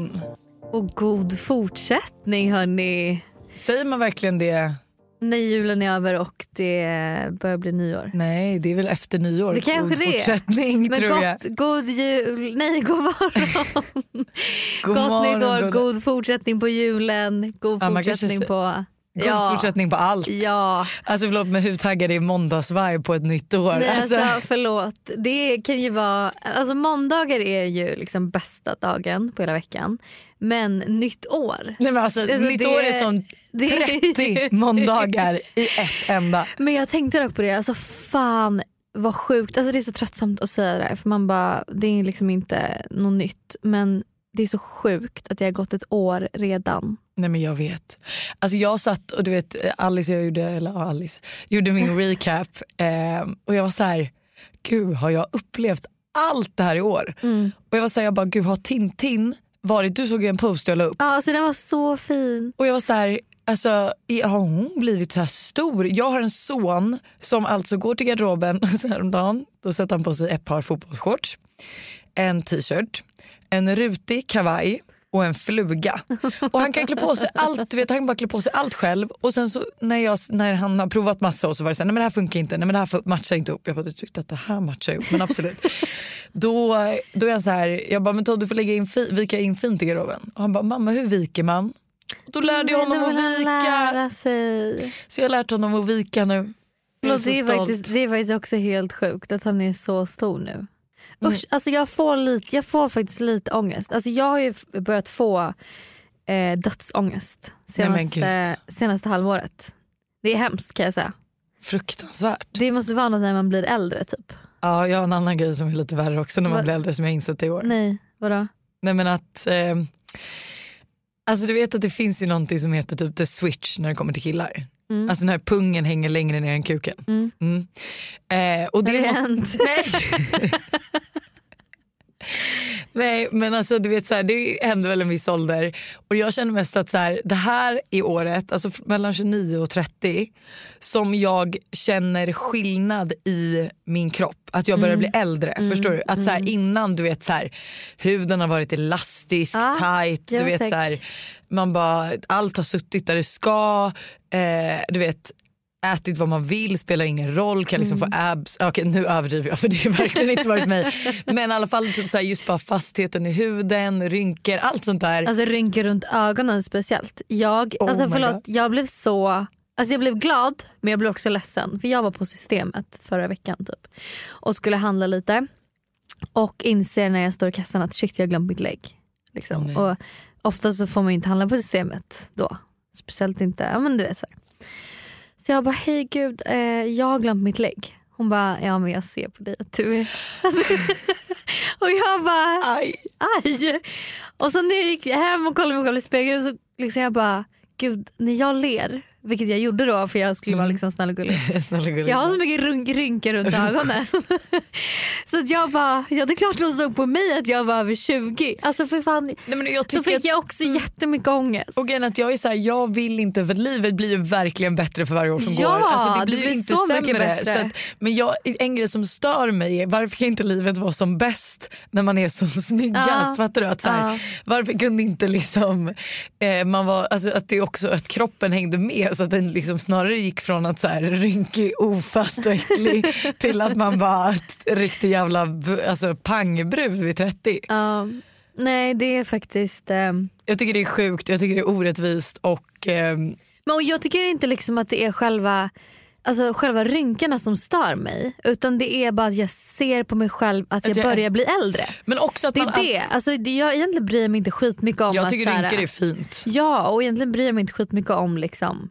morgon. Och god fortsättning hörni. Säger man verkligen det? När julen är över och det börjar bli nyår. Nej, det är väl efter nyår. Det kanske god det fortsättning Men tror jag. gott, god jul, nej god morgon. God gott morgon, nytt år, god- god fortsättning på julen, god Ja, fortsättning på... God fortsättning på allt. Ja, Alltså förlåt men hur taggad är måndagsvibe på ett nytt år? nej, alltså, alltså, förlåt. Det kan ju vara, alltså måndagar är ju liksom bästa dagen på hela veckan. Men nytt år. nej, men alltså, Alltså, nytt det- år är som det- 30 måndagar i ett enda. Men jag tänkte dock på det, alltså fan vad sjukt. Alltså det är så tröttsamt att säga det här för man bara, det är liksom inte något nytt. Men det är så sjukt att det har gått ett år redan. Nej men jag vet. Alltså jag satt och du vet Alice, jag gjorde, eller Alice, gjorde min recap eh, och jag var så här, gud har jag upplevt allt det här i år? Och jag var så här, jag bara gud har Tintin varit, du såg ju en post jag la upp Ja, alltså den var så fin. och jag var så här, alltså har hon blivit så här stor? Jag har en son som alltså går till garderoben häromdagen, då sätter han på sig ett par fotbollsshorts, en t-shirt, en rutig kavaj och en fluga. Och han kan klä på sig allt, du vet, han bara klä på sig allt själv och sen så när, jag, när han har provat massa och så var det så här, nej men det här funkar inte, nej men det här matchar inte upp. Jag bara, du tyckte att det här matchar ihop, men absolut. då, då är han så här, jag bara, men Todd du får lägga in fi, vika in fint i garderoben. Och han bara, mamma hur viker man? Och då lärde jag honom att vika. Så jag har lärt honom att vika nu. Är faktiskt, det är faktiskt också helt sjukt att han är så stor nu. Mm. Usch, alltså jag, får lite, jag får faktiskt lite ångest. Alltså jag har ju börjat få eh, dödsångest Nej, men senaste, senaste halvåret. Det är hemskt kan jag säga. Fruktansvärt. Det måste vara något när man blir äldre typ. Ja, jag har en annan grej som är lite värre också när man Vad- blir äldre som jag insett i år. Nej, vadå? Nej men att, eh, alltså du vet att det finns ju någonting som heter typ the switch när det kommer till killar. Mm. Alltså när pungen hänger längre ner än kuken. Mm. Mm. Eh, och det det måste, hänt? nej. nej men alltså du vet så här, det händer väl en viss ålder och jag känner mest att så här, det här är året, alltså mellan 29 och 30 som jag känner skillnad i min kropp. Att jag börjar bli äldre. Förstår du? Att så här, innan du vet så här, huden har varit elastisk, Ja, tight, du vet tack. så här, man bara, allt har suttit där det ska. Eh, du vet ätit vad man vill, spelar ingen roll, kan liksom få abs. Okej nu överdriver jag för det har verkligen inte varit mig. Men i alla fall typ så här, just bara fastheten i huden, rynkor, allt sånt där. Alltså rynkor runt ögonen speciellt. Jag, Oh alltså förlåt, God. jag blev så Alltså jag blev glad men jag blev också ledsen för jag var på systemet förra veckan typ och skulle handla lite och inser när jag står i kassan att shit jag har glömt mitt lägg. Liksom. Och ofta så får man ju inte handla på systemet då. Speciellt inte, ja men du vet så här. Så jag bara hej gud eh, jag har glömt mitt lägg. Hon bara ja men jag ser på dig att du är... och jag bara Aj. aj. Och sen när jag gick hem och kollade mig själv i spegeln så liksom jag bara, gud när jag ler, vilket jag gjorde då för jag skulle vara liksom snäll och gullig. Snälla gulliga. Jag har så mycket ryn- rynkor runt ögonen. så att jag bara, ja det är klart de såg på mig att jag var över 20. Alltså för fan, Nej, men jag då fick att, jag också jättemycket ångest. och att jag är så här, jag vill inte för livet blir ju verkligen bättre för varje år som Ja, går. Alltså, det det blir, blir inte så mycket sämre. bättre. Att, men jag, en grej som stör mig är varför kan inte livet vara som bäst när man är som snyggast? Ja. Fattar du? Att, så här, Ja. Varför kunde inte liksom, eh, man var, alltså, att, det också, att kroppen hängde med så att den liksom snarare gick från att så här, rynkig, ofast och äcklig till att man var ett riktigt jävla alltså, pangbrud vid 30. Ja, nej det är faktiskt ehm, Jag tycker det är sjukt, jag tycker det är orättvist och ehm, Men och jag tycker inte liksom att det är själva, alltså själva rynkorna som stör mig utan det är bara att jag ser på mig själv att jag jag- börjar bli äldre. men också att Det man är det. Alltså, det jag egentligen bryr mig inte skitmycket om Jag att tycker här- rynkor är fint. Ja och egentligen bryr jag mig inte skitmycket om liksom,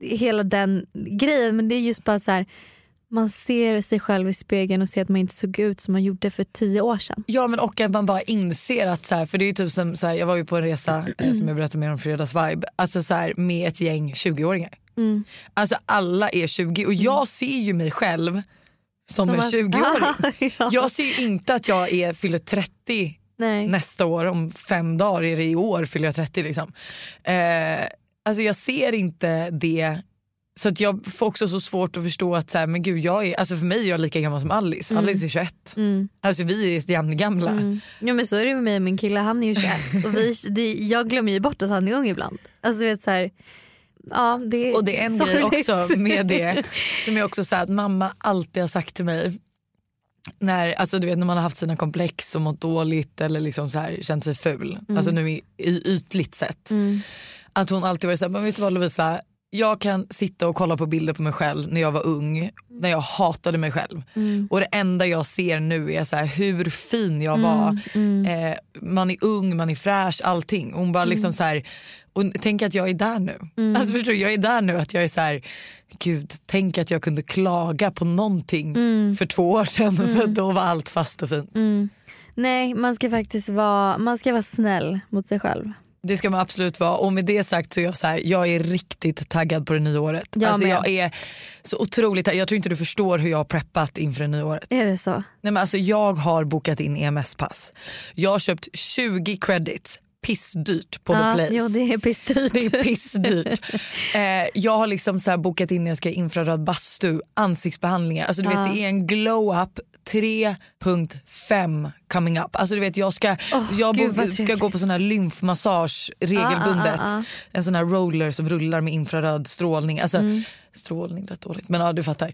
hela den grejen men det är just bara så här. Man ser sig själv i spegeln och ser att man inte såg ut som man gjorde för tio år sedan. Ja men och att man bara inser att så här, för det är ju typ som så här, jag var ju på en resa eh, som jag berättade mer om fredags vibe, alltså så här, med ett gäng 20-åringar. Mm. Alltså alla är 20 och jag ser ju mig själv som, en att- 20-åring. ja. Jag ser inte att jag är, fyller 30 Nej. nästa år, om fem dagar är det i år fyller jag 30 liksom. Eh, alltså jag ser inte det Så att jag får också så svårt att förstå att så här, men gud, jag är, alltså för mig är jag lika gammal som Alice. Alice är 21. Mm. Alltså vi är jämngamla. Mm. Ja men så är det med mig och min kille, han är ju 21 och vi, det, jag glömmer ju bort att han är ung ibland. Alltså vet så här, ja, det, Och det är en sorgligt. grej också med det som jag också sa att mamma alltid har sagt till mig när, alltså du vet, när man har haft sina komplex och mått dåligt eller liksom så här, känt sig ful, alltså nu i, i ytligt sett. Mm. Att hon alltid varit såhär, men vet du vad Lovisa, jag kan sitta och kolla på bilder på mig själv när jag var ung, när jag hatade mig själv. Mm. Och det enda jag ser nu är så här, hur fin jag var. Mm. Eh, man är ung, man är fräsch, allting. Hon bara liksom så här, och tänk att jag är där nu. Mm. Alltså förstår du, jag är där nu att jag är så här, gud tänk att jag kunde klaga på någonting för två år sedan för då var allt fast och fint. Mm. Nej man ska faktiskt vara, man ska vara snäll mot sig själv. Det ska man absolut vara och med det sagt så är jag så här, jag är riktigt taggad på det nya året. Jag alltså jag är så otroligt Jag tror inte du förstår hur jag har preppat inför det nya året. Är det så? Nej, men alltså, jag har bokat in EMS-pass. Jag har köpt 20 credits, pissdyrt på The Ja, Place. jo det är pissdyrt. Det är pissdyrt. eh, jag har liksom så bokat in när jag ska i infraröd bastu, ansiktsbehandlingar. Alltså, du Ja. vet, det är en glow-up 3.5 coming up. Alltså, du vet, jag ska, Åh, jag gud, ska gå på sån här lymfmassage regelbundet. Ah, ah, ah, ah. En sån här roller som rullar med infraröd strålning. Alltså, Mm. Strålning rätt dåligt men ja du fattar.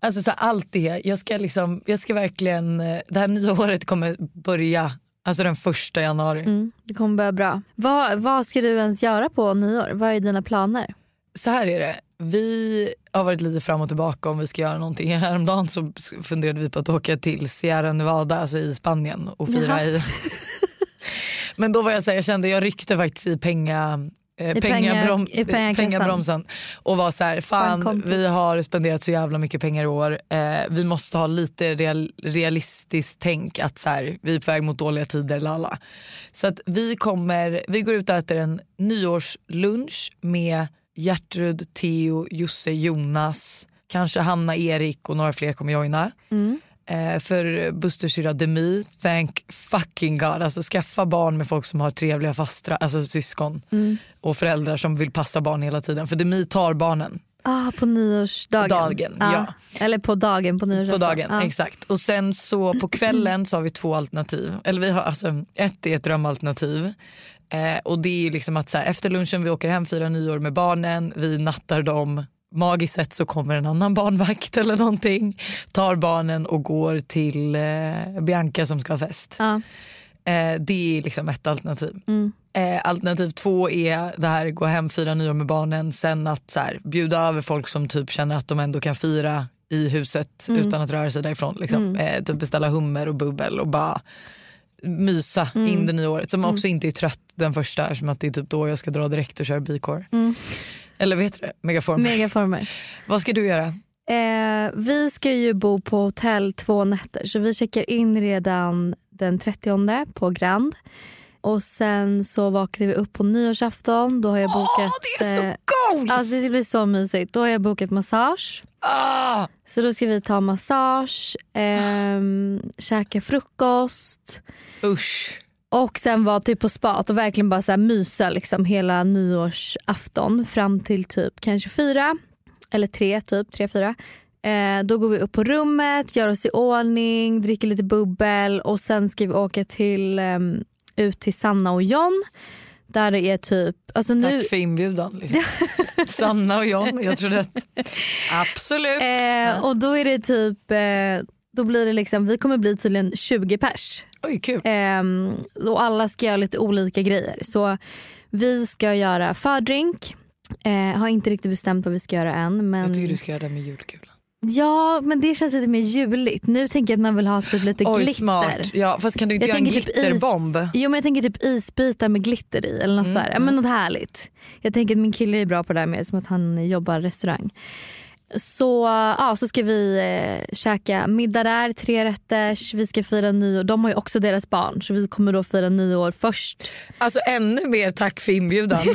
Alltså så allt det, jag ska, liksom, jag ska verkligen, eh, det här nya året kommer börja alltså den första januari. Mm, det kommer börja bra. Vad, vad ska du ens göra på nyår? Vad är dina planer? Så här är det, vi har varit lite fram och tillbaka om vi ska göra någonting. Häromdagen så funderade vi på att åka till Sierra Nevada, alltså i Spanien och fira i. Men då var jag så här, jag kände jag ryckte faktiskt i penga eh, pengabrom- i pengakassan. pengabromsen och var så här, fan Bankkontot. vi har spenderat så jävla mycket pengar i år. Eh, vi måste ha lite real, realistiskt tänk att så här, vi är på väg mot dåliga tider lalla. Så att vi kommer, vi går ut och äter en nyårslunch med Gertrud, Theo, Josse, Jonas, kanske Hanna, Erik och några fler kommer joina. Mm. Eh, för Busters syrra Demi, thank fucking god. Alltså skaffa barn med folk som har trevliga fastrar, alltså syskon Mm. och föräldrar som vill passa barn hela tiden. För Demi tar barnen Ah, på nyårsdagen? Dagen, ja. Eller på dagen på nyårsafton? på dagen. Ja. Exakt. Och sen så på kvällen så har vi två alternativ. Eller vi har alltså, ett är ett drömalternativ. Eh, och det är liksom att så här, efter lunchen vi åker hem, firar nyår med barnen, vi nattar dem. Magiskt sett så kommer en annan barnvakt eller någonting, tar barnen och går till eh, Bianca som ska ha fest. Ja. Eh, det är liksom ett alternativ. Mm. Eh, alternativ två är det här gå hem, fira nyår med barnen, sen att så här, bjuda över folk som typ känner att de ändå kan fira i huset Mm. utan att röra sig därifrån. Liksom. Eh, typ beställa hummer och bubbel och bara mysa Mm. in det nya året. Som också inte är trött den första eftersom att det är typ då jag ska dra direkt och köra bikår. Mm. Eller vet du det? Megaform. Megaformer. Vad ska du göra? Eh, vi ska ju bo på hotell två nätter så vi checkar in redan den 30 på Grand. Och sen så vaknar vi upp på nyårsafton. Då har jag bokat... Åh, det är så eh, goals! Alltså det blir så mysigt. Då har jag bokat massage. ah! Så då ska vi ta massage, ehm, käka frukost Usch. och sen vara typ på spat och verkligen bara så här mysa liksom hela nyårsafton fram till typ kanske fyra eller tre, typ tre, fyra. Eh, då går vi upp på rummet, gör oss i ordning, dricker lite bubbel och sen ska vi åka till, ehm, ut till Sanna och John. Där det är typ, alltså nu, Tack för inbjudan. Liksom. Sanna och John, jag tror rätt. Absolut. eh, och då är det typ, eh, då blir det liksom, vi kommer bli tydligen 20 pers. Oj kul. Ehm, och alla ska göra lite olika grejer. Så vi ska göra fördrink. Eh, har inte riktigt bestämt vad vi ska göra än. Men... Jag tycker du ska göra det med julkulan. Ja men det känns lite mer juligt. Nu tänker jag att man vill ha typ lite Oj glitter. smart. Ja, fast kan du inte Jag göra en tänker typ glitterbomb? Is, jo men jag tänker typ isbitar med glitter i eller något, Mm, så här. Ja, men något härligt. Jag tänker att min kille är bra på det här med som att han jobbar restaurang. Så, ja, så ska vi eh, käka middag där, tre rätters, vi ska fira nyår. De har ju också deras barn så vi kommer då fira nyår först. Alltså ännu mer tack för inbjudan.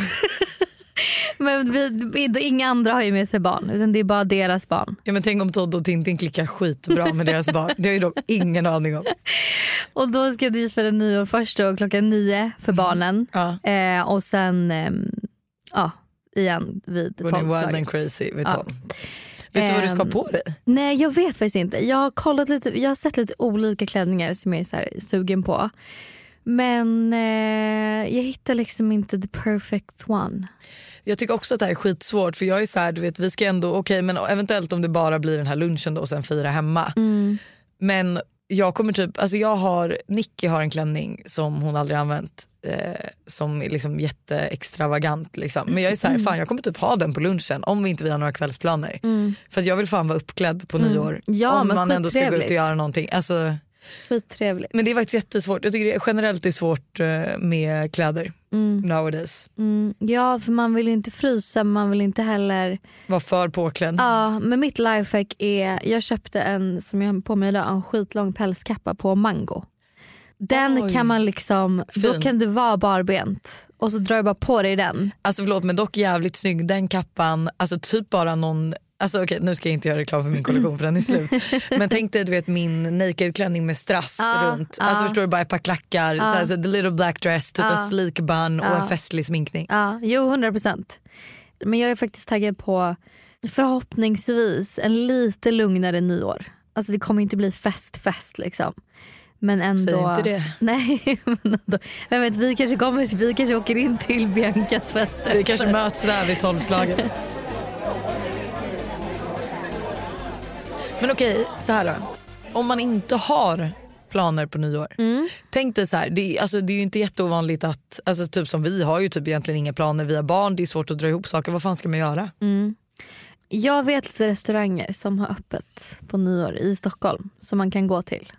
Men vi, vi, inga andra har ju med sig barn utan det är bara deras barn. ja, men tänk om Todd och Tintin klickar skitbra med deras barn. Det har ju de ingen aning om. Och då ska vi fira nyår först då klockan nio för barnen. Ja. Eh, och sen, ehm, ja, igen vid wild and tolvslaget. crazy vid Ja. tolv? Vet du vad du ska ha Ehm, på dig? Nej jag vet faktiskt inte. Jag har, kollat lite, jag har sett lite olika klänningar som jag är så här sugen på. Men eh, jag hittar liksom inte the perfect one. Jag tycker också att det här är skitsvårt för jag är så här, du vet vi ska ändå, okej men eventuellt om det bara blir den här lunchen då och sen fira hemma. Men jag kommer typ, alltså jag har, Nicky har en klänning som hon aldrig använt eh, som är liksom jätteextravagant liksom. Men jag är så här, fan jag kommer typ ha den på lunchen om vi inte vi har några kvällsplaner. För att jag vill fan vara uppklädd på nyår. Ja, om man ändå ska gå ut och göra någonting. Alltså, Skittrevligt. men det är faktiskt jättesvårt. Jag tycker det generellt är svårt eh, med kläder nowadays. Mm, ja för man vill ju inte frysa man vill inte heller Var för påklädd. Ja, men mitt lifehack är, jag köpte en som jag har på mig idag, en skitlång pälskappa på mango. Den Oj. kan man liksom, då Fin. kan du vara barbent och så drar du bara på dig den. Alltså förlåt men dock jävligt snygg. Den kappan, alltså typ bara någon Alltså okej nu ska jag inte göra reklam för min kollektion för den är slut. Men tänk dig du vet min naked-klänning med strass Ja, runt. ja. Alltså förstår du bara ett par klackar, så här, så the little black dress, typ Ja. en sleek bun och en festlig sminkning. Ja, jo 100 procent. Men jag är faktiskt taggad på förhoppningsvis en lite lugnare nyår. Alltså det kommer inte bli fest fest liksom. Men ändå... Säg inte det. Nej men ändå. Jag vet, vi, kanske kommer, vi kanske åker in till Biancas fester. Vi kanske möts där vid tolvslaget. Men okej, så här då. Om man inte har planer på nyår. Mm. Tänk dig så här, det, är- alltså, det är ju inte jätteovanligt att, alltså, typ som vi har ju typ egentligen inga planer, vi har barn, det är svårt att dra ihop saker, vad fan ska man göra? Jag vet lite restauranger som har öppet på nyår i Stockholm som man kan gå till.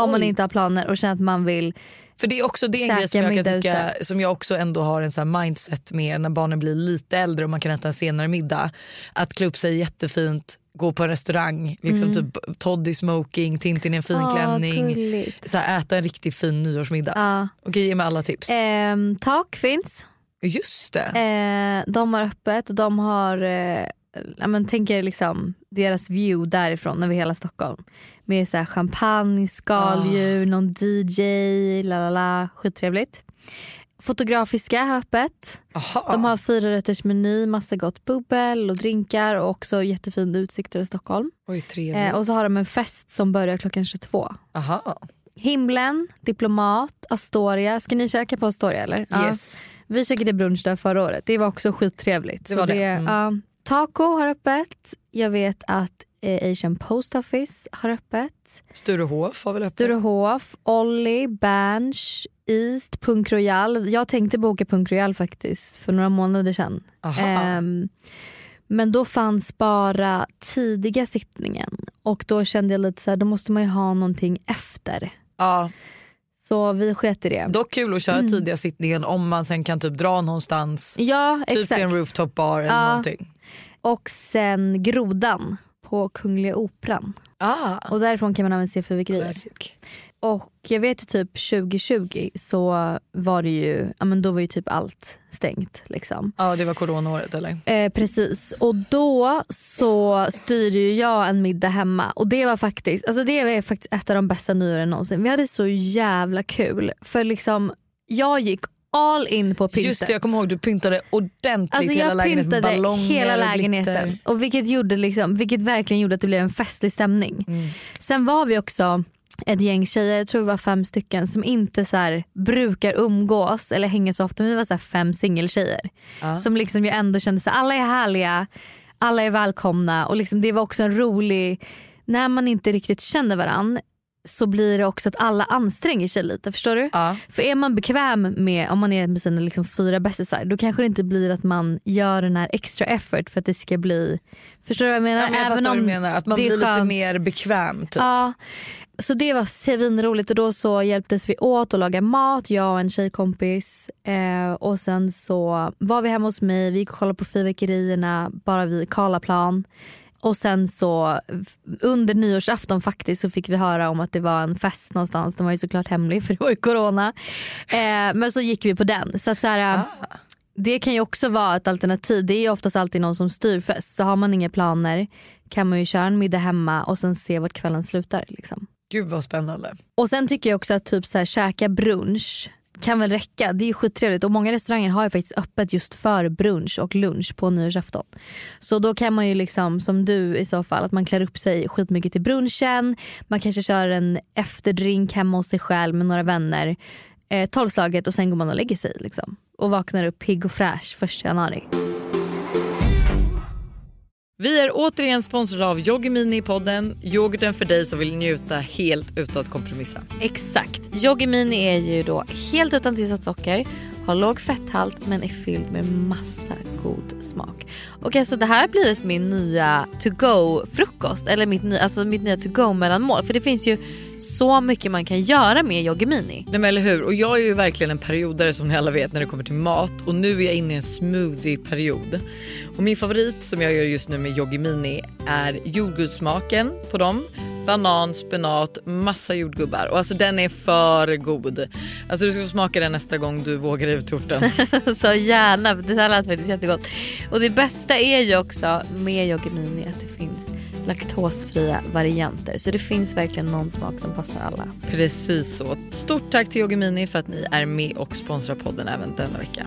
Om man Oj. inte har planer och känner att man vill. För det är också det är en grej som jag kan tycka, som jag också ändå har en sån mindset med när barnen blir lite äldre och man kan äta en senare middag. Att klä upp sig jättefint, gå på en restaurang, liksom typ toddy smoking, Tintin i en fin Mm. Åh, klänning. gulligt. Så här, äta en riktigt fin nyårsmiddag. Ja. Okej ge mig alla tips. Ehm, tak finns. Just det. Eh, de har öppet och de har, eh, ja, men tänker liksom deras view därifrån över hela Stockholm. Med så här champagne, skaldjur, någon DJ, la la la, skittrevligt. Fotografiska har öppet. Aha. De har fyra rätters meny, massa gott bubbel och drinkar och också jättefin utsikt över Stockholm. Oj. Eh, och så har de en fest som börjar klockan 22. Aha. Himlen, Diplomat, Astoria. Ska ni käka på Astoria eller? Ja. Yes. Vi käkade brunch där förra året. Det var också skittrevligt. Det var det. Mm. ja. taco har öppet. Jag vet att Asian Post Office har öppet. Sturehof har väl öppet? Sturehof, Olli, Berns, East, Punk Royal. Jag tänkte boka Punk Royal faktiskt för några månader sedan. Ehm, men då fanns bara tidiga sittningen och då kände jag lite så här, då måste man ju ha någonting efter. Ja. Så vi sket i det. Dock kul att Mm. köra tidiga sittningen om man sen kan typ dra någonstans. Ja Typ exakt. till en rooftop bar eller Ja. någonting. Och sen Grodan på Kungliga Operan. Ah, Och därifrån kan man även se fyrverkerier. Och jag vet ju typ 2020 så var det ju, ja men då var ju typ allt stängt liksom. Ja det var coronaåret eller? Eh, precis och då så styrde ju jag en middag hemma och det var faktiskt, alltså det var faktiskt ett av de bästa nyåren någonsin. Vi hade så jävla kul för liksom jag gick all in på pyntet. Just det jag kommer ihåg du pyntade ordentligt Alltså hela lägenheten. pyntade ballonger hela och lägenheten glitter. och vilket, gjorde liksom, vilket verkligen gjorde att det blev en festlig stämning. Mm. Sen var vi också ett gäng tjejer, jag tror vi var fem stycken som inte så här brukar umgås eller hänga så ofta. Men vi var så här fem singeltjejer Ja. som liksom jag ändå kände att alla är härliga, alla är välkomna och liksom det var också en rolig, när man inte riktigt känner varann så blir det också att alla anstränger sig lite. Förstår du? Ja. För är man bekväm med, om man är med sina liksom fyra bästisar då kanske det inte blir att man gör den här extra effort för att det ska bli, förstår du vad jag menar? Ja, men jag fattar vad du menar, att man blir lite mer bekväm. Typ. Ja, så det var svinroligt och då så hjälptes vi åt att laga mat, jag och en tjejkompis. Eh, och sen så var vi hemma hos mig, vi gick och kollade på fyrverkerierna bara vid Karlaplan. Och sen så under nyårsafton faktiskt så fick vi höra om att det var en fest någonstans. Den var ju såklart hemlig för det var ju corona. Eh, men så gick vi på den. Så att så här, Det kan ju också vara ett alternativ. Det är ju oftast alltid någon som styr fest. Så har man inga planer kan man ju köra en middag hemma och sen se vart kvällen slutar. Liksom. Gud vad spännande. Och sen tycker jag också att typ så här, käka brunch kan väl räcka. Det är skittrevligt och många restauranger har ju faktiskt öppet just för brunch och lunch på nyårsafton. Så då kan man ju liksom som du i så fall att man klär upp sig skitmycket till brunchen. Man kanske kör en efterdrink hemma hos sig själv med några vänner. Eh, tolvslaget och sen går man och lägger sig liksom. Och vaknar upp pigg och fräsch första januari. Vi är återigen sponsrade av Yoggi Mini i podden. Yoghurten för dig som vill njuta helt utan att kompromissa. Exakt. Yoggi Mini är ju då helt utan tillsatt socker, har låg fetthalt men är fylld med massa god smak. Och alltså det här har blivit min nya to go frukost eller mitt, nya, alltså mitt nya to go mellanmål för det finns ju så mycket man kan göra med Yoggi Mini. Nej, men eller hur? Och jag är ju verkligen en periodare som ni alla vet när det kommer till mat och nu är jag inne i en smoothie-period. Och min favorit som jag gör just nu med Yoggi Mini är jordgubbssmaken på dem. Banan, spenat, massa jordgubbar och alltså den är för god. Alltså du ska få smaka den nästa gång du vågar torten. så gärna, det här lät faktiskt jättegott. Och det bästa är ju också med Yoggi Mini att det finns laktosfria varianter. Så det finns verkligen någon smak som passar alla. Precis så. Stort tack till Yoggi Mini för att ni är med och sponsrar podden även denna vecka.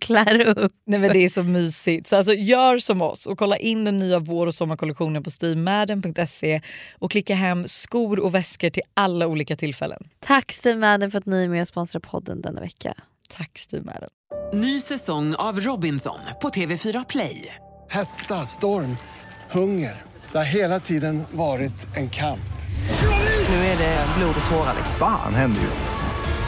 klär upp. Nej men Det är så mysigt. Så alltså, gör som oss och kolla in den nya vår och sommarkollektionen på steamadden.se och klicka hem skor och väskor till alla olika tillfällen. Tack Steve Madden för att ni är med och sponsrar podden denna vecka. Tack Steve Madden. Ny säsong av Robinson på TV4 Play. Hetta, storm, hunger. Det har hela tiden varit en kamp. Nu är det blod och tårar. Fan händer just nu.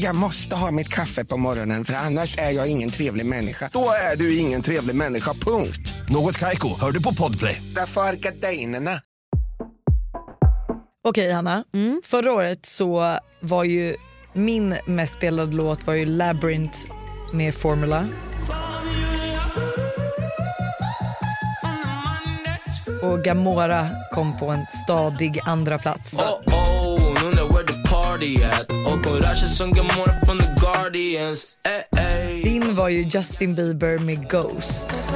Jag måste ha mitt kaffe på morgonen för annars är jag ingen trevlig människa. Då är du ingen trevlig människa, punkt. Något Kaiko, hör du på Podplay. Därför är gardinerna. Okej Hanna, förra året så var ju min mest spelade låt var ju Labyrinth med Formula. Och Gamora kom på en stadig andra plats. Oh, oh, the party at Och hon rashar som Gamora från the Guardians eh, eh. Din var ju Justin Bieber med Ghost.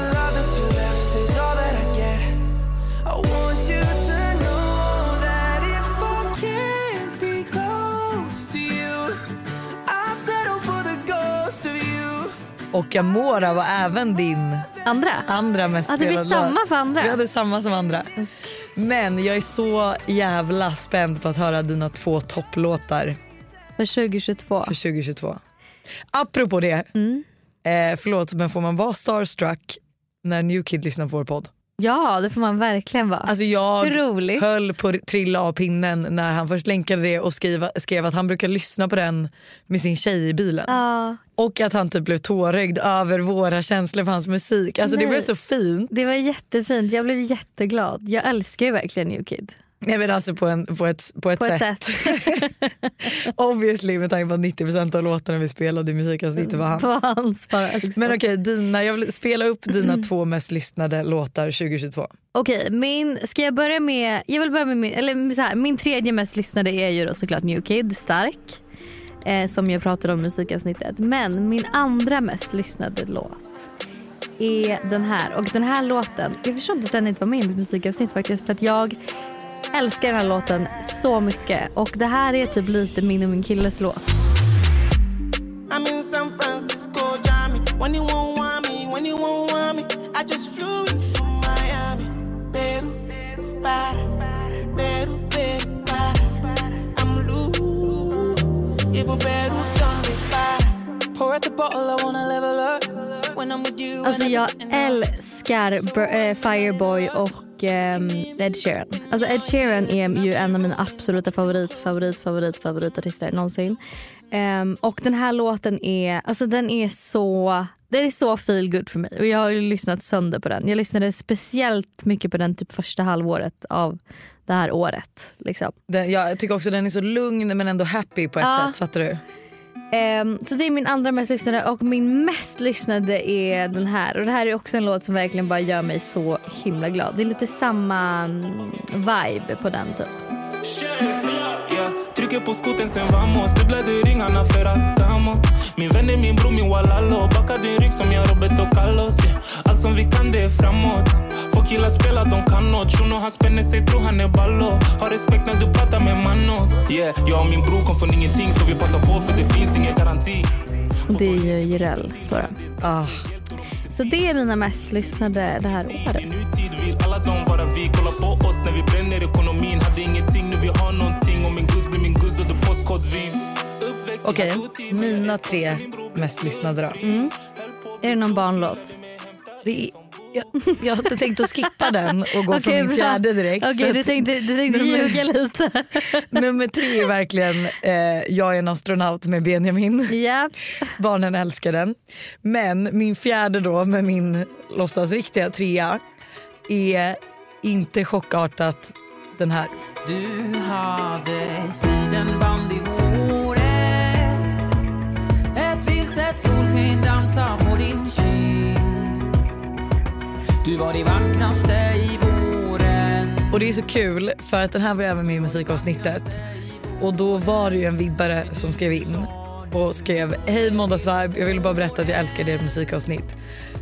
Och Gamora var även din Andra? andra mest Ja, det blir spelade samma för andra. Vi hade samma som andra. Men jag är så jävla spänd på att höra dina två topplåtar För 2022. för 2022. Apropå det, Mm. eh, förlåt men får man vara starstruck när New Kid lyssnar på vår podd? Ja det får man verkligen vara. Alltså jag höll på att trilla av pinnen när han först länkade det och skriva, skrev att han brukar lyssna på den med sin tjej i bilen. Ja, Och att han typ blev tårögd över våra känslor för hans musik. Alltså det Nej. blev så fint. det var jättefint, jag blev jätteglad. Jag älskar ju verkligen New Kid. Nej men alltså på, en, på ett, på ett På ett sätt. sätt. Obviously med tanke på att 90% av låtarna vi spelade i musikavsnittet var hans. På hans bara. Liksom. Men okej, dina, jag vill spela upp dina två mest lyssnade låtar 2022. Okej, min, ska jag börja med, jag vill börja med min, eller så här, min tredje mest lyssnade är ju då såklart New Kid, Stark. Eh, som jag pratade om i musikavsnittet. Men min andra mest lyssnade låt är den här. Och den här låten, jag förstår inte att den inte var med i mitt musikavsnitt faktiskt. För att jag älskar den här låten så mycket. Och det här är typ lite min och min killes låt. Alltså jag älskar eh, Fireboy och ehm, Ed Sheeran. Alltså Ed Sheeran är ju en av mina absoluta favorit, favorit, favorit, favoritartister någonsin. Ehm, och den här låten är, alltså den är så, den är så feel good för mig och jag har lyssnat sönder på den. Jag lyssnade speciellt mycket på den typ första halvåret av det här året. Liksom. Den, jag tycker också den är så lugn men ändå happy på ett Ja. sätt. Fattar du? Ehm, så det är min andra mest lyssnade och min mest lyssnade är den här. Och det här är också en låt som verkligen bara gör mig så himla glad. Det är lite samma mm, vibe på den typ. Trycker på skoten sen vamos. Du blöder ringarna för att damo Min vän är min bror, min walalo. Backa din rygg som jag Roberto Carlos. Yeah. Allt som vi kan det är framåt. Få killar spela, de kan nåt. Shuno han spänner sig, tror han är ballo. Har respekt när du pratar med mano Yeah, jag och min bror kom från ingenting Så vi passar på för det finns ingen garanti. Det är ju Jireel den. Ah. Så det är mina mest lyssnade det här året. Okej, dåtid, mina tre mest lyssnade då. Är det någon barnlåt? Det är, jag, jag hade tänkt att skippa den och gå från Okej, min fjärde direkt. Okej, för du tänkte, du tänkte Nummer- ljuga lite. Nummer tre är verkligen eh, Jag är en astronaut med Benjamin. ja. Barnen älskar den. Men min fjärde då med min låtsas riktiga trea är inte chockartat den här. Du hade sidenband i håret Ett vilset solsken dansar på din kind Du var det vackraste i våren Och det är så kul för att den här var även med i musikavsnittet. Och då var det ju en vibbare som skrev in och skrev Hej måndagsvibe, jag ville bara berätta att jag älskar ert musikavsnitt.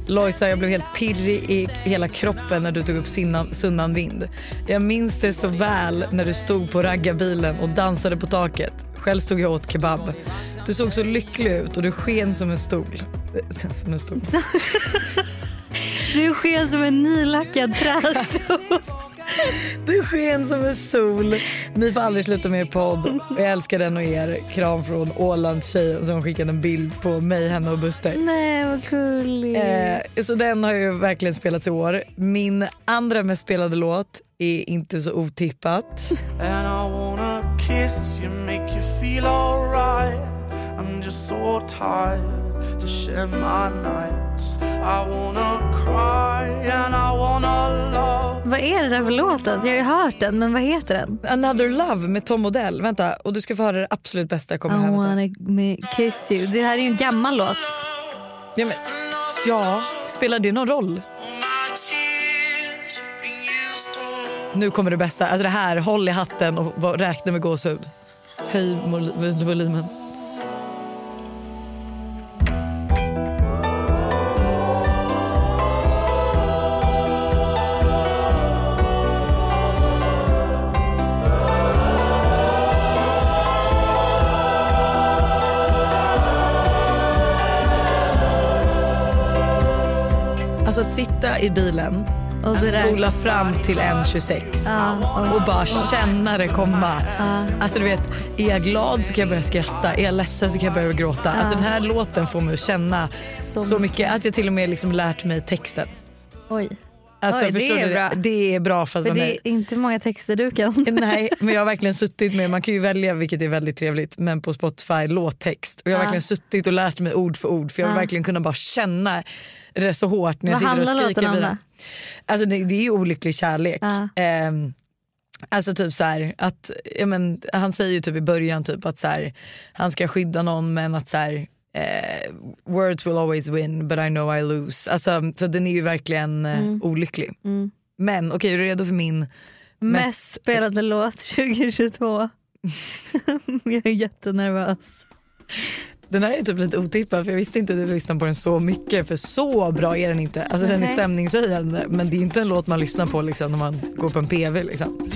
Lojsa jag blev helt pirrig i hela kroppen när du tog upp Sinnan, Sunnan vind. Jag minns det så väl när du stod på raggarbilen och dansade på taket. Själv stod jag åt kebab. Du såg så lycklig ut och du sken som en stol. Som en stol. Du sken som en nylackad trästol. Du sken som en sol. Ni får aldrig sluta med er podd. Och Jag älskar den och er. Kram från Ålandstjejen som skickade en bild på mig, henne och Buster. Nej vad gulligt. Eh, så den har ju verkligen spelats i år. Min andra mest spelade låt är inte så otippat. And I wanna kiss you, make you feel alright. I'm just so tired to share my nights. I wanna cry and I wanna love. Vad är det där för låt? Alltså? Jag har ju hört den men vad heter den? Another Love med Tom Odell. Vänta, och du ska få höra det absolut bästa. Jag I Kommer här, vänta. wanna kiss you. Det här är ju en gammal låt. Ja, men, ja, spelar det någon roll? Nu kommer det bästa. Alltså det här, håll i hatten och räkna med gåshud. Höj vol- volymen. Sitta i bilen Och spola fram till 1.26 och bara känna det komma. Alltså du vet, är jag glad så kan jag börja skratta, är jag ledsen så kan jag börja gråta. Alltså den här låten får mig att känna Så så, mycket att jag till och med liksom lärt mig texten. Oj. Alltså, Oj, det är du? bra. Det är bra för att För det är inte många texter du kan. Nej, men jag har verkligen suttit med, man kan ju välja vilket är väldigt trevligt, men på Spotify låttext. Och jag har Ja. verkligen suttit och lärt mig ord för ord för jag vill Ja. verkligen kunna bara känna det så hårt när jag Vad sitter och handlar skriker vidare. då? Alltså det, det är ju olycklig kärlek. Ja. Ehm, Alltså typ så här, att, ja men, han säger ju typ i början typ att så här, han ska skydda någon men att så här, eh, words will always win but I know I lose. Alltså, så den är ju verkligen eh, Mm. olycklig. Mm. Men okej, är du redo för min Mest spelade låt 2022. jag är jättenervös. Den här är typ lite otippad för jag visste inte att du lyssnade på den så mycket för så bra är den inte. Alltså den är stämningshöjande men det är inte en låt man lyssnar på liksom, när man går på en PV. Liksom.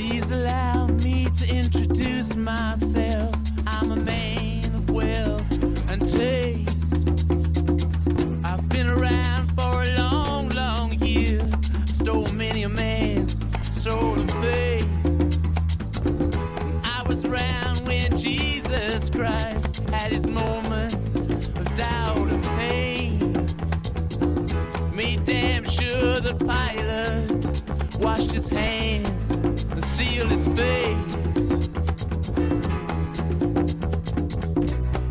Washed his hands and sealed his face.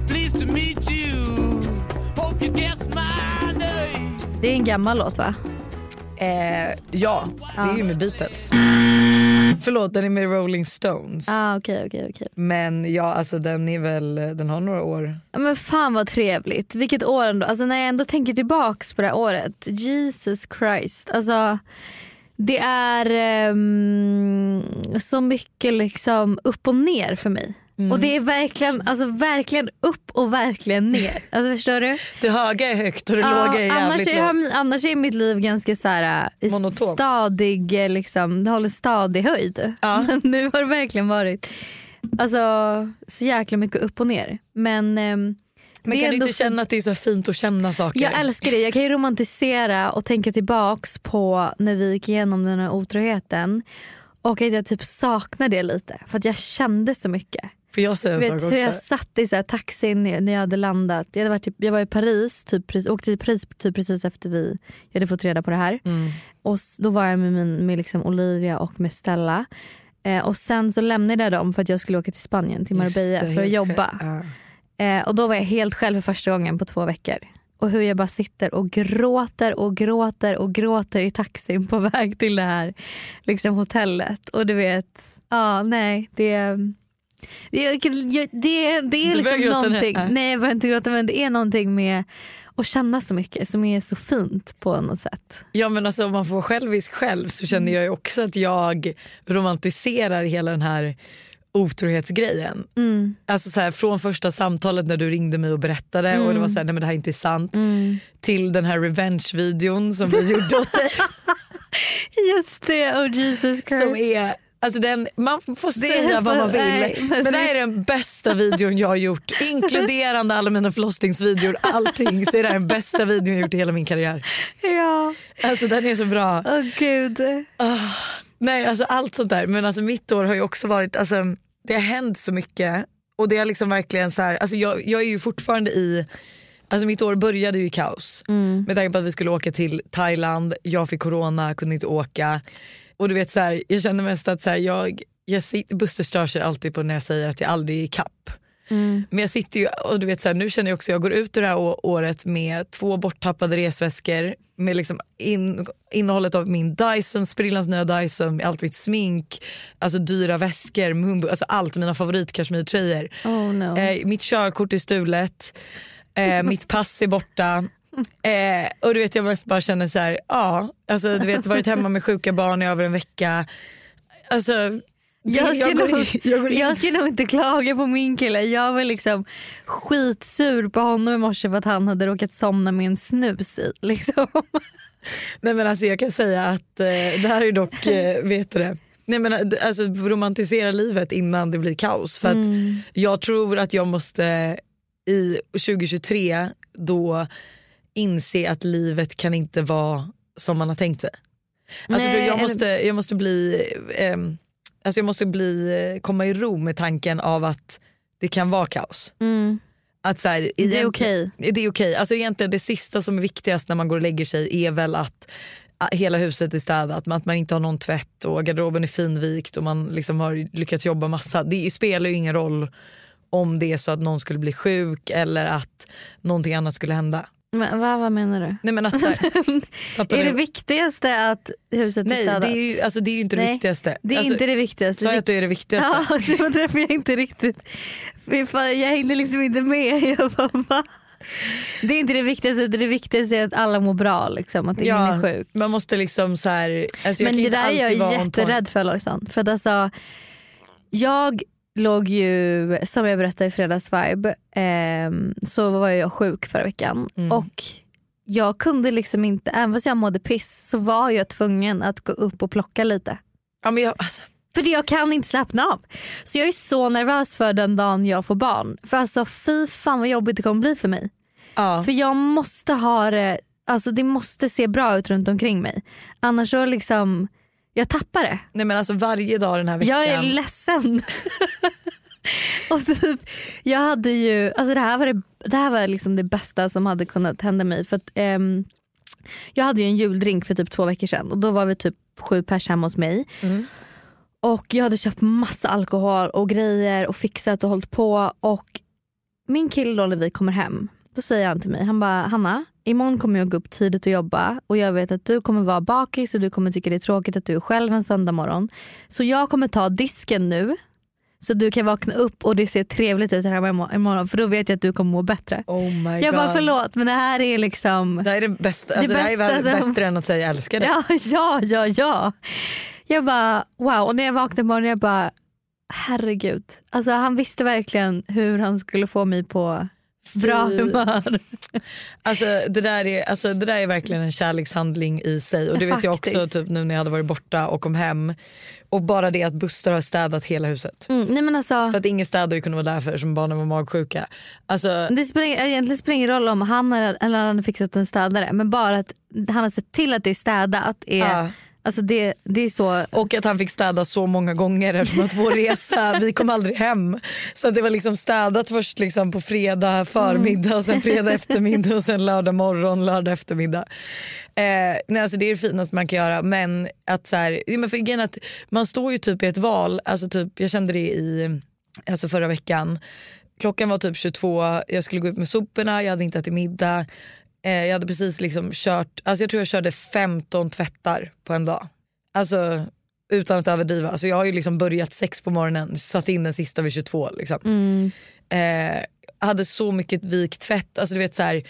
Pleased to meet you. Hope you guessed my name. Det är en gammal låt va? Eh, ja, det är ju med Beatles. Förlåt, den är med Rolling Stones. Ah, okej, okej, okej. Men ja, alltså den är väl, den har några år. Ja, Men fan vad trevligt. Vilket år ändå. Alltså när jag ändå tänker tillbaks på det här året. Jesus Christ. Alltså det är ehm, så mycket liksom upp och ner för mig. Och det är verkligen, alltså verkligen upp och verkligen ner. Alltså förstår du? Det höga är högt och det låga är annars, jävligt är, lågt. annars är mitt liv ganska så här, eh, Monotont. stadig, eh, liksom, det håller stadig höjd. Men nu har det verkligen varit alltså, så jäkla mycket upp och ner. Men, ehm, Men kan du inte känna att det är så fint att känna saker? jag älskar det. Jag kan ju romantisera och tänka tillbaks på när vi gick igenom den här otroheten och att jag typ saknar det lite för att jag kände så mycket. Får jag säga en Vet sak hur också? jag satt i så här taxin när jag hade landat. Jag, hade varit typ, jag var i Paris, typ, precis- åkte till Paris typ precis efter vi jag hade fått reda på det här. Mm. Och Då var jag med, min, med liksom Olivia och med Stella. Eh, och Sen så lämnade jag dem för att jag skulle åka till Spanien, till Marbella det, för att jobba. Ja. Eh, och Då var jag helt själv för första gången på två veckor. Och hur jag bara sitter och gråter och gråter och gråter i taxin på väg till det här liksom, hotellet. Och du vet, ja nej det det, är- det, det, det är liksom någonting, Ja. nej jag börjar inte gråta men det är någonting med att känna så mycket som är så fint på något sätt. Ja men alltså om man får självisk själv så känner jag ju också att jag romantiserar hela den här otrohetsgrejen. Mm. Alltså så här, från första samtalet när du ringde mig och berättade och det var så här, nej men det här är inte sant. Mm. Till den här revenge-videon som vi gjorde åt dig. Just det, oh Jesus Christ. som är, alltså den, man får säga är vad man vill nej, men, det det- här är den bästa videon jag har gjort. Inkluderande alla mina förlossningsvideor, allting. Så är det här den bästa videon jag har gjort i hela min karriär. Ja, Alltså den är så bra. åh gud. Nej alltså allt sånt där. Men alltså mitt år har ju också varit, alltså, det har hänt så mycket. Och det har liksom verkligen så här, alltså jag, jag är ju fortfarande i, alltså mitt år började ju i kaos. Med tanke på att vi skulle åka till Thailand, jag fick corona, kunde inte åka. Och du vet så här, jag känner mest att så här, jag, jag Buster stör sig alltid på när jag säger att jag aldrig är i kapp. Men jag sitter ju och du vet så här, nu känner jag också jag går ut ur det här året med två borttappade resväskor med liksom in, innehållet av min Dyson, sprillans nya Dyson, allt mitt smink, alltså dyra väskor, mumbo, alltså allt, mina favoritkashmirtröjor. Oh no. Eh, mitt körkort är stulet, eh, mitt pass är borta. Eh, och du vet jag bara känner så här, ja, alltså du vet varit hemma med sjuka barn i över en vecka. Alltså, Jag ska, går nog, jag går jag ska nog inte klaga på min kille. Jag var liksom skitsur på honom i morse för att han hade råkat somna med en snus i. Liksom. Nej men alltså jag kan säga att eh, det här är dock, eh, vet du det? Nej men eh, alltså romantisera livet innan det blir kaos. För att jag tror att jag måste i 2023 då inse att livet kan inte vara som man har tänkt sig. Alltså Nej, jag, måste, jag måste bli, ehm, alltså jag måste bli, eh, komma i ro med tanken av att det kan vara kaos. Mm. Att så här, Det är okej. Det är okej. Alltså egentligen det sista som är viktigast när man går och lägger sig är väl att ah, hela huset är städat, att man inte har någon tvätt och garderoben är finvikt och man liksom har lyckats jobba massa. Det spelar ju ingen roll om det är så att någon skulle bli sjuk eller att någonting annat skulle hända. Men, vad, vad menar du? Nej men att här, fattar Är det viktigaste att huset är Nej städat? det är ju, alltså, det är ju inte det Nej, viktigaste. Det är alltså, inte det viktigaste. Sa jag att det är det viktigaste? Ja, så träffade jag inte riktigt. Fan, Jag hängde liksom inte med. Jag bara, va? Det är inte det viktigaste, det viktigaste är att alla mår bra. Liksom, att ingen är sjuk. Man måste liksom så här, alltså, Men det där är jag jätterädd för Lojsan. För att alltså, jag låg ju, som jag berättade i fredagsvibe, ehm, så var jag sjuk förra veckan. Mm. Och jag kunde liksom inte, även fast jag mådde piss så var jag tvungen att gå upp och plocka lite. Ja, men jag, alltså, För jag kan inte slappna av. Så jag är så nervös för den dagen jag får barn. För alltså fy fan vad jobbigt det kommer bli för mig. ja. För jag måste ha det, alltså det måste se bra ut runt omkring mig. Annars så liksom, jag tappar det. Nej men alltså varje dag den här veckan. Jag är ledsen. och typ, jag hade ju, alltså det här var, det, det, här var liksom det bästa som hade kunnat hända mig. För att, ehm, jag hade ju en juldrink för typ två veckor sedan och då var vi typ sju pers hemma hos mig. Mm. Och jag hade köpt massa alkohol och grejer och fixat och hållit på. Och min kille då när vi kommer hem, då säger han till mig, han bara Hanna, imorgon kommer jag gå upp tidigt och jobba och jag vet att du kommer vara bakis och du kommer tycka det är tråkigt att du är själv en söndag morgon. Så jag kommer ta disken nu så du kan vakna upp och det ser trevligt ut här hemma imo- imorgon för då vet jag att du kommer må bättre. Oh my jag bara förlåt men det här är liksom Det här är det bästa, alltså, det, här är bästa väl som- bättre än att säga jag älskar dig. Ja, ja, ja, ja. Jag bara wow och när jag vaknade imorgon jag bara herregud. Alltså han visste verkligen hur han skulle få mig på bra humör. Alltså, det, där är, alltså, det där är verkligen en kärlekshandling i sig och det vet jag också typ, nu när jag hade varit borta och kom hem. Och bara det att Buster har städat hela huset. Mm, nej men alltså, För att ingen städare kunde vara där för som barnen var magsjuka. Alltså, det spelar, egentligen spelar ingen roll om han har, eller han har fixat en städare men bara att han har sett till att det är städat. Är, Ja. Alltså det, det är så och att han fick städa så många gånger eftersom att vår resa, vi kom aldrig hem. Så att det var liksom städat först liksom på fredag förmiddag, sen fredag eftermiddag och sen lördag morgon, lördag eftermiddag. Eh, nej, alltså det är det finaste man kan göra men att så här, men för är att man står ju typ i ett val, alltså typ, jag kände det i alltså förra veckan. Klockan var typ 22, jag skulle gå ut med soporna, jag hade inte ätit middag. Eh, jag hade precis liksom kört, alltså jag tror jag körde 15 tvättar på en dag. Alltså utan att överdriva. Alltså, jag har ju liksom börjat sex på morgonen, satt in den sista vid 22. Liksom. Mm. Eh, hade så mycket vikt tvätt. Alltså, du vet, så här,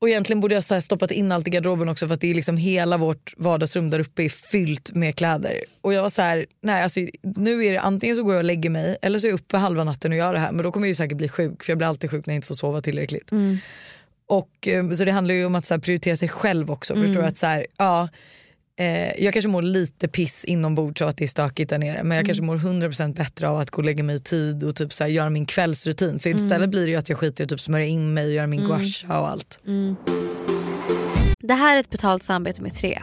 och egentligen borde jag så stoppat in allt i garderoben också för att det är liksom hela vårt vardagsrum där uppe är fyllt med kläder. Och jag var så här, nej alltså, nu är det antingen så går jag och lägger mig eller så är jag uppe halva natten och gör det här men då kommer jag ju säkert bli sjuk för jag blir alltid sjuk när jag inte får sova tillräckligt. Och, eh, så det handlar ju om att så här, prioritera sig själv också. Mm. Förstår att så här, ja, eh, jag kanske mår lite piss inombords av att det är stökigt där nere men jag kanske mår 100% bättre av att gå och lägga mig i tid och typ så här, göra min kvällsrutin. För istället blir det ju att jag skiter i att typ smörja in mig och göra min gua sha och allt. Det här är ett betalt samarbete med tre.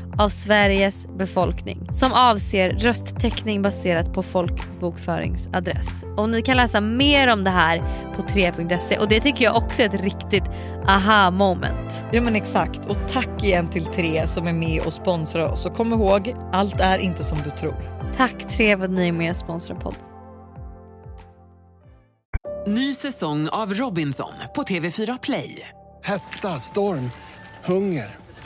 av Sveriges befolkning som avser rösttäckning baserat på folkbokföringsadress. Och ni kan läsa mer om det här på 3.se och det tycker jag också är ett riktigt aha moment. Ja men exakt och tack igen till Tre som är med och sponsrar oss och kom ihåg, allt är inte som du tror. Tack Tre för att ni är med och sponsrar podden. Ny säsong av Robinson på TV4 Play. Hetta, storm, hunger.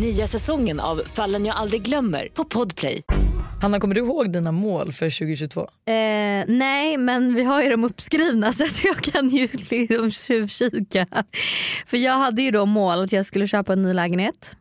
Nya säsongen av Fallen jag aldrig glömmer på Podplay. Hanna, kommer du ihåg dina mål för 2022? Eh, nej men vi har ju dem uppskrivna så att jag kan ju liksom tjuvkika. För jag hade ju då mål att jag skulle köpa en ny lägenhet.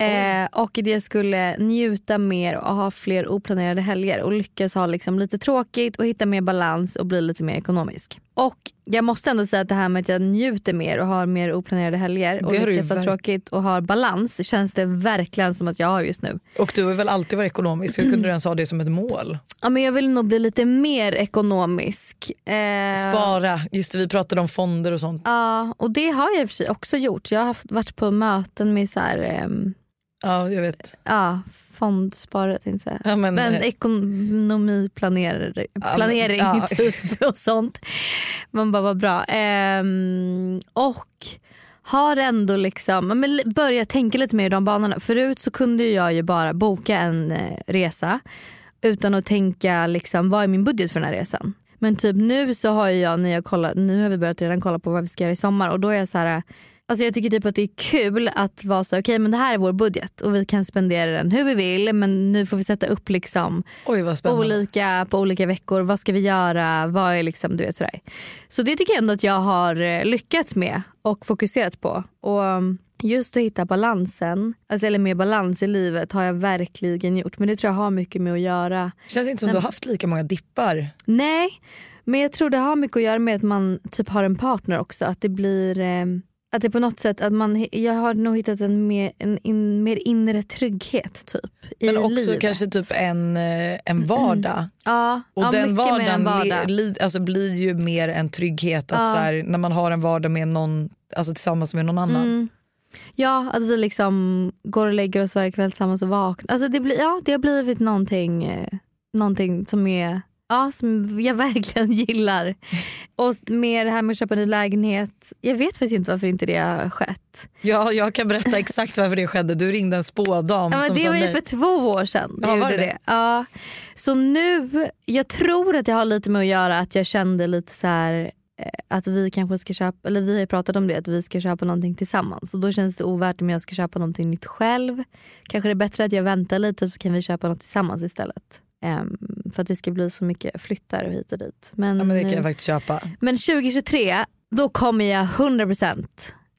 Eh, och att jag skulle njuta mer och ha fler oplanerade helger och lyckas ha liksom lite tråkigt och hitta mer balans och bli lite mer ekonomisk. Och jag måste ändå säga att det här med att jag njuter mer och har mer oplanerade helger och lyckas ha tråkigt och har balans känns det verkligen som att jag har just nu. Och du har väl alltid varit ekonomisk? Hur kunde du ens ha det som ett mål? Ja, men jag vill nog bli lite mer ekonomisk. Eh, Spara, just det, vi pratade om fonder och sånt. Ja, och det har jag i och för sig också gjort. Jag har haft, varit på möten med så här, ehm, Ja, jag vet. ja, fondsparare tänkte jag säga. Ja, men, men eh, ekonomiplanerare, men- planering ja. typ och sånt. Man bara, vad bra. Ehm, och har ändå liksom, ja, men börjat tänka lite mer i de banorna. Förut så kunde jag ju bara boka en eh, resa utan att tänka liksom, vad är min budget för den här resan. Men typ nu så har jag, när jag kollat, nu har vi börjat redan kolla på vad vi ska göra i sommar och då är jag så här. Alltså jag tycker typ att det är kul att vara så okej men det här är vår budget och vi kan spendera den hur vi vill men nu får vi sätta upp liksom Oj olika på olika veckor. Vad ska vi göra? Vad är liksom, du vet, sådär. Så det tycker jag ändå att jag har eh, lyckats med och fokuserat på. Och um, just att hitta balansen, alltså, eller mer balans i livet har jag verkligen gjort. Men det tror jag har mycket med att göra. Känns inte som Nej, du har haft lika många dippar. Nej, men jag tror det har mycket att göra med att man typ har en partner också. Att det blir eh, att det på något sätt att man, jag har nog hittat en mer, en in, mer inre trygghet typ i Men också livet. kanske typ en, eh, en vardag. Ja, Och ja, den vardagen vardag. li, alltså blir ju mer en trygghet att Ja. här, när man har en vardag med någon, alltså tillsammans med någon annan. Mm. Ja, att vi liksom går och lägger oss varje kväll tillsammans och vaknar. Alltså det, blir, ja, det har blivit någonting, eh, någonting som, är, ja, som jag verkligen gillar. Och med det här med att köpa en ny lägenhet. Jag vet faktiskt inte varför inte det har skett. Ja, jag kan berätta exakt varför det skedde. Du ringde en spådam Ja, men det var ju för två år sedan. Ja, var gjorde det? Ja. Så nu, jag tror att det har lite med att göra att jag kände lite så här eh, att vi kanske ska köpa, eller vi har ju pratat om det, att vi ska köpa någonting tillsammans. Och då känns det ovärt om jag ska köpa någonting nytt själv. Kanske det är bättre att jag väntar lite så kan vi köpa något tillsammans istället. Ehm, för att det ska bli så mycket flyttar och hit och dit. Men, Ja, men det kan eh, jag faktiskt köpa. men 2023, då kommer jag 100%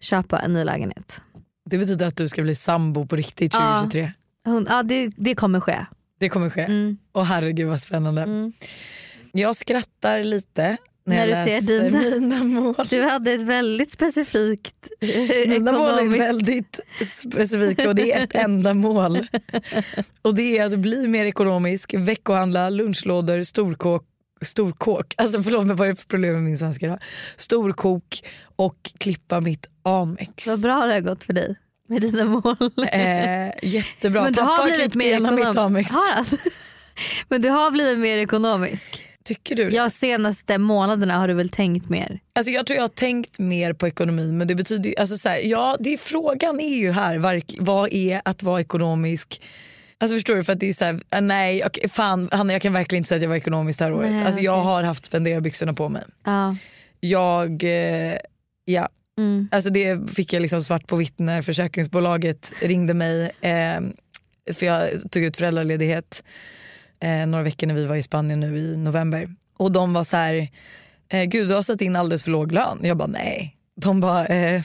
köpa en ny lägenhet. Det betyder att du ska bli sambo på riktigt Ja. 2023. Hund- Ja, det, det kommer ske. Det kommer ske. Mm. Och herregud vad spännande. Jag skrattar lite när, När jag du ser läser dina. mina mål. Du hade ett väldigt specifikt Mina mål är väldigt specifika och det är ett enda mål. Och det är att bli mer ekonomisk, veckohandla, lunchlådor, storkåk, storkåk, alltså förlåt mig vad är det för problem med min svenska idag? Storkok och klippa mitt Amex. Vad bra det har gått för dig med dina mål. Eh, jättebra. Men du Pappa har har klippt mer hela mitt Amex. Har han? Men du har blivit mer ekonomisk. Tycker du? Ja, senaste månaderna har du väl tänkt mer? Alltså jag tror jag har tänkt mer på ekonomi men det betyder ju, alltså så här, ja det är, frågan är ju här, vad är att vara ekonomisk? Alltså förstår du? För att det är så här, äh, nej okej, fan Hanna jag kan verkligen inte säga att jag var ekonomisk det här året. Nej, alltså jag okej. har haft spenderbyxorna på mig. Ja. Jag, eh, ja. Mm. Alltså det fick jag liksom svart på vitt när försäkringsbolaget ringde mig. Eh, för jag tog ut föräldraledighet eh, några veckor när vi var i Spanien nu i november. Och de var så här, eh, gud du har satt in alldeles för låg lön. Jag bara nej. De bara, eh,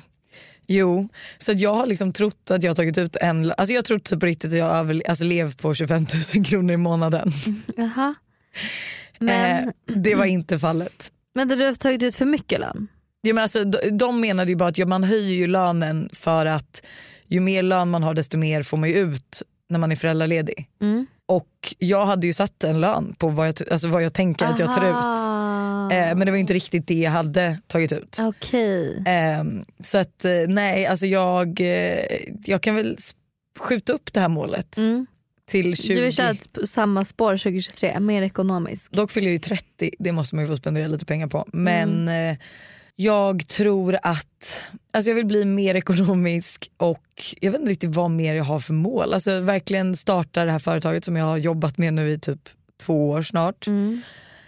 jo. Så jag har liksom trott att jag har tagit ut en, alltså jag tror typ på riktigt att jag över, alltså levt på 25 000 kronor i månaden. Jaha. Men, Eh, det var inte fallet. men du har tagit ut för mycket lön? Ja, men alltså, de, de menade ju bara att ja, man höjer ju lönen för att ju mer lön man har desto mer får man ju ut när man är föräldraledig. Mm. Och jag hade ju satt en lön på vad jag, alltså vad jag tänker att jag tar ut. Aha. Eh, men det var ju inte riktigt det jag hade tagit ut. Okej. Eh, så att eh, nej, alltså jag, eh, jag kan väl skjuta upp det här målet Mm. till 20. Du vill köra på samma spår 2023, mer ekonomisk. Dock fyller jag ju 30, det måste man ju få spendera lite pengar på. Men Mm. Eh, jag tror att alltså jag vill bli mer ekonomisk och jag vet inte riktigt vad mer jag har för mål. Alltså verkligen starta det här företaget som jag har jobbat med nu i typ två år snart. Mm.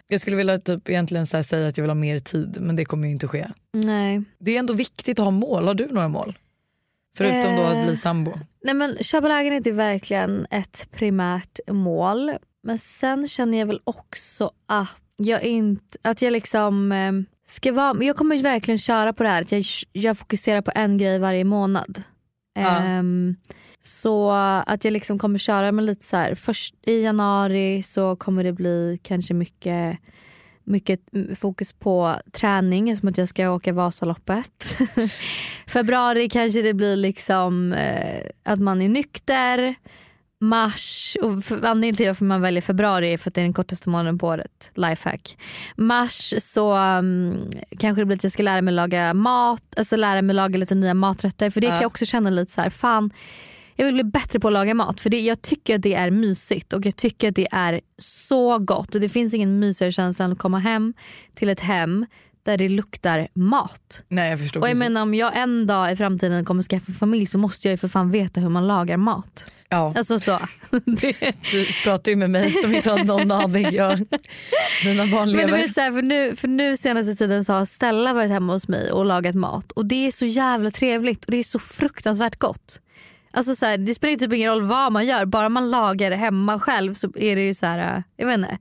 Jag skulle vilja typ egentligen så säga att jag vill ha mer tid men det kommer ju inte ske. Nej. Det är ändå viktigt att ha mål. Har du några mål? Förutom då att Eh. bli sambo. Nej men köpa lägenhet är verkligen ett primärt mål. Men sen känner jag väl också att jag inte, att jag liksom eh, ska vara, men jag kommer verkligen köra på det här att jag, jag fokuserar på en grej varje månad. Ja. Ehm, så att jag liksom kommer köra med lite så här, först i januari så kommer det bli kanske mycket mycket fokus på träning som att jag ska åka Vasaloppet. Februari kanske det blir liksom eh, att man är nykter. Mars, och anledningen till varför man väljer februari är för att det är den kortaste månaden på året. Lifehack. Mars så um, kanske det blir att jag ska lära mig laga mat, alltså lära mig laga lite nya maträtter. För det kan Ja. jag också känna lite så här, fan jag vill bli bättre på att laga mat för det, jag tycker att det är mysigt och jag tycker att det är så gott och det finns ingen mysigare känsla än att komma hem till ett hem där det luktar mat. Nej jag förstår. Och jag precis. menar om jag en dag i framtiden kommer skaffa familj så måste jag ju för fan veta hur man lagar mat. ja. Alltså så. Du pratar ju med mig som inte har någon aning. Jag, mina barn Men du lever. vet, så här, för, nu, för nu senaste tiden så har Stella varit hemma hos mig och lagat mat och det är så jävla trevligt och det är så fruktansvärt gott. Alltså så här, det spelar typ ingen roll vad man gör, bara man lagar hemma själv så är det ju så här, äh, jag vet inte.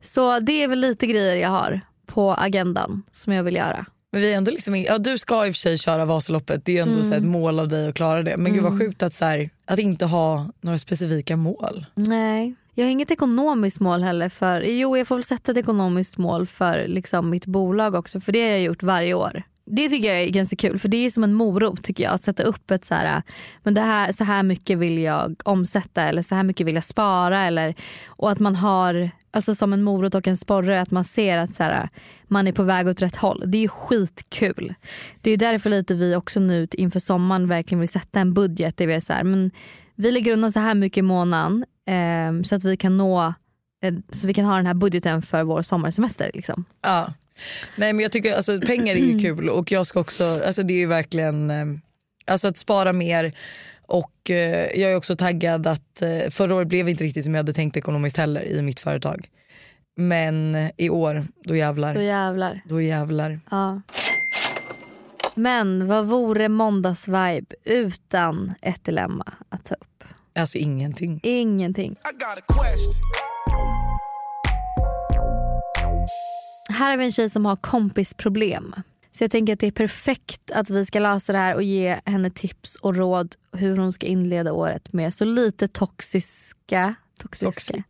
Så det är väl lite grejer jag har på agendan som jag vill göra. Men vi är ändå liksom, ja, du ska i och för sig köra Vasaloppet, det är ändå Mm. ett mål av dig att klara det. Men gud vad Mm. sjukt att, så här, att inte ha några specifika mål. Nej, jag har inget ekonomiskt mål heller. för Jo, jag får väl sätta ett ekonomiskt mål för liksom, mitt bolag också för det har jag gjort varje år. Det tycker jag är ganska kul för det är som en morot tycker jag att sätta upp ett så här, men det här, så här mycket vill jag omsätta eller så här mycket vill jag spara eller och att man har alltså som en morot och en sporre att man ser att så här, man är på väg åt rätt håll. Det är ju skitkul. Det är därför lite vi också nu inför sommaren verkligen vill sätta en budget. Det är så här, men vi lägger undan så här mycket i månaden eh, så att vi kan nå eh, så vi kan ha den här budgeten för vår sommarsemester. Liksom. Ja. Nej men jag tycker alltså, pengar är ju kul och jag ska också, alltså det är ju verkligen, eh, alltså att spara mer och eh, jag är också taggad att eh, förra året blev inte riktigt som jag hade tänkt ekonomiskt heller i mitt företag. Men i år, då jävlar. Då jävlar. Då jävlar. Ja. Men vad vore måndagsvibe utan ett dilemma att ta upp? Alltså ingenting. Ingenting. Här har vi en tjej som har kompisproblem. Så jag tänker att det är perfekt att vi ska lösa det här och ge henne tips och råd hur hon ska inleda året med så lite toxiska, toxiska Toxic.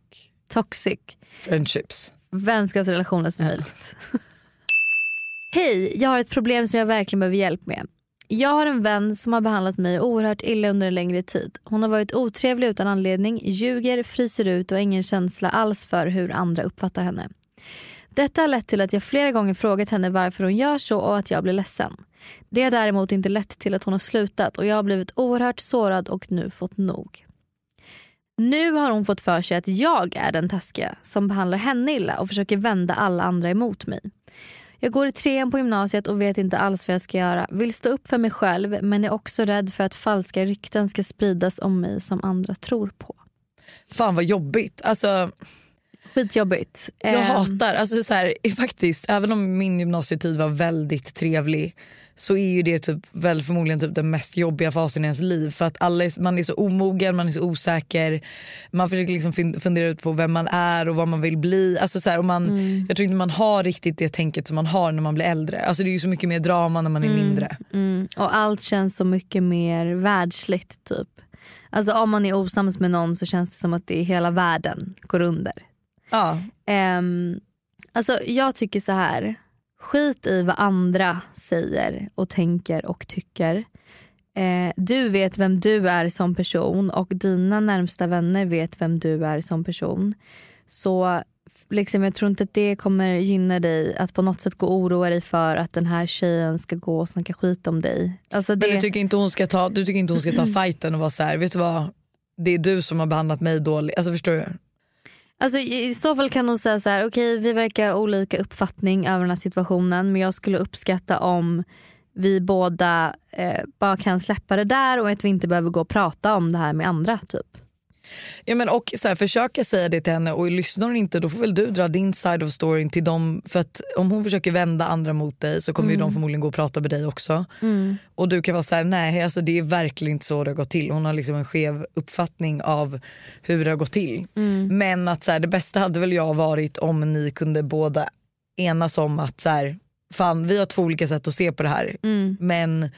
toxic Friendships. vänskapsrelationer som möjligt. Hej, jag har ett problem som jag verkligen behöver hjälp med. Jag har en vän som har behandlat mig oerhört illa under en längre tid. Hon har varit otrevlig utan anledning, ljuger, fryser ut och har ingen känsla alls för hur andra uppfattar henne. Detta har lett till att jag flera gånger frågat henne varför hon gör så och att jag blir ledsen. Det har däremot inte lett till att hon har slutat och jag har blivit oerhört sårad och nu fått nog. Nu har hon fått för sig att jag är den taskiga som behandlar henne illa och försöker vända alla andra emot mig. Jag går i trean på gymnasiet och vet inte alls vad jag ska göra. Vill stå upp för mig själv men är också rädd för att falska rykten ska spridas om mig som andra tror på. Fan vad jobbigt. Alltså, Skitjobbigt. jag Ehm, hatar, alltså så här, faktiskt även om min gymnasietid var väldigt trevlig så är ju det typ, väl förmodligen typ den mest jobbiga fasen i ens liv för att alla är, man är så omogen, man är så osäker, man försöker liksom fundera ut på vem man är och vad man vill bli. Alltså så här, och man, Mm. Jag tror inte man har riktigt det tänket som man har när man blir äldre. Alltså det är ju så mycket mer drama när man är mindre. Mm, och allt känns så mycket mer världsligt typ. Alltså om man är osams med någon så känns det som att det är hela världen går under. Ja. Um, alltså jag tycker så här. Skit i vad andra säger och tänker och tycker. Eh, du vet vem du är som person och dina närmsta vänner vet vem du är som person. Så liksom, jag tror inte att det kommer gynna dig att på något sätt gå och oroa dig för att den här tjejen ska gå och snacka skit om dig. Alltså det... Men du tycker inte hon ska ta, du tycker inte hon ska ta fighten och vara så här, vet du vad? det är du som har behandlat mig dåligt. Alltså förstår du? Alltså, I så fall kan hon säga så här: okej vi verkar ha olika uppfattning över den här situationen men jag skulle uppskatta om vi båda eh, bara kan släppa det där och att vi inte behöver gå och prata om det här med andra. typ. Ja, men och så här, försöka säga det till henne och lyssnar hon inte då får väl du dra din side of storyn till dem. För att om hon försöker vända andra mot dig så kommer ju Mm. de förmodligen gå och prata med dig också. Och du kan vara så här: nej alltså det är verkligen inte så det har gått till. Hon har liksom en skev uppfattning av hur det har gått till. Mm. Men att så här, det bästa hade väl jag varit om ni kunde båda enas om att så här, fan vi har två olika sätt att se på det här. Mm. Men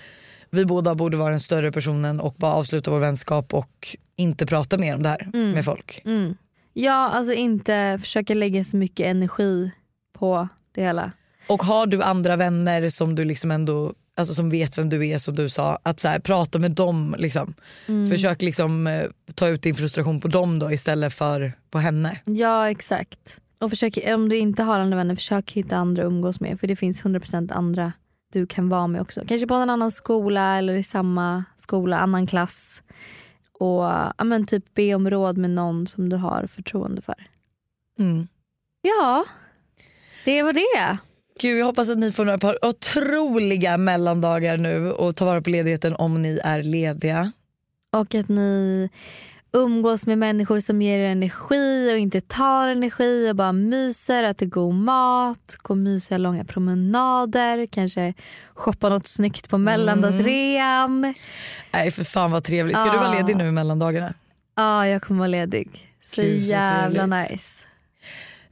vi båda borde vara den större personen och bara avsluta vår vänskap och inte prata mer om det här Mm. med folk. Mm. Ja, alltså inte försöka lägga så mycket energi på det hela. Och har du andra vänner som du liksom ändå Alltså som vet vem du är som du sa, att så här, prata med dem. Liksom. Mm. Försök liksom, eh, ta ut din frustration på dem då istället för på henne. Ja exakt. Och försök, om du inte har andra vänner, försök hitta andra att umgås med. För det finns 100% andra du kan vara med också. Kanske på en annan skola eller i samma skola, annan klass. Och ja, men typ be om råd med någon som du har förtroende för. Mm. Ja, det var det. Gud, jag hoppas att ni får några par otroliga mellandagar nu och ta vara på ledigheten om ni är lediga. Och att ni umgås med människor som ger er energi och inte tar energi och bara myser, äter god mat, går mysiga långa promenader, kanske shoppa något snyggt på mellandagsrean. Nej för fan vad trevligt. Ska du vara ledig nu i mellandagarna? Ja, jag kommer vara ledig. Så Gud, så jävla trevligt. nice.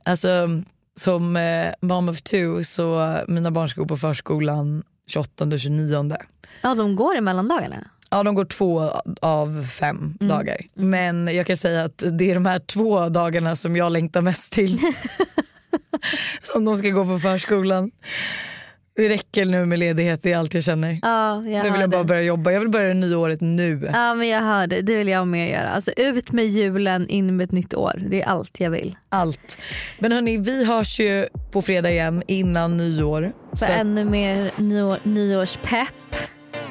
Alltså som eh, mom of two så mina barn ska gå på förskolan 28 och 29. Ja, de går i mellandagarna. Ja de går två av fem Mm. dagar. Men jag kan säga att det är de här två dagarna som jag längtar mest till. som de ska gå på förskolan. Det räcker nu med ledighet, det är allt jag känner. Ja, jag nu vill jag bara det. börja jobba, jag vill börja det nya året nu. Ja, men jag hör det. Det vill jag mer göra. Alltså ut med julen, in med ett nytt år. Det är allt jag vill. Allt. Men hörni, vi hörs ju på fredag igen innan nyår. För ännu mer nyår, nyårspepp.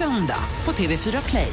söndag på TV4 Play.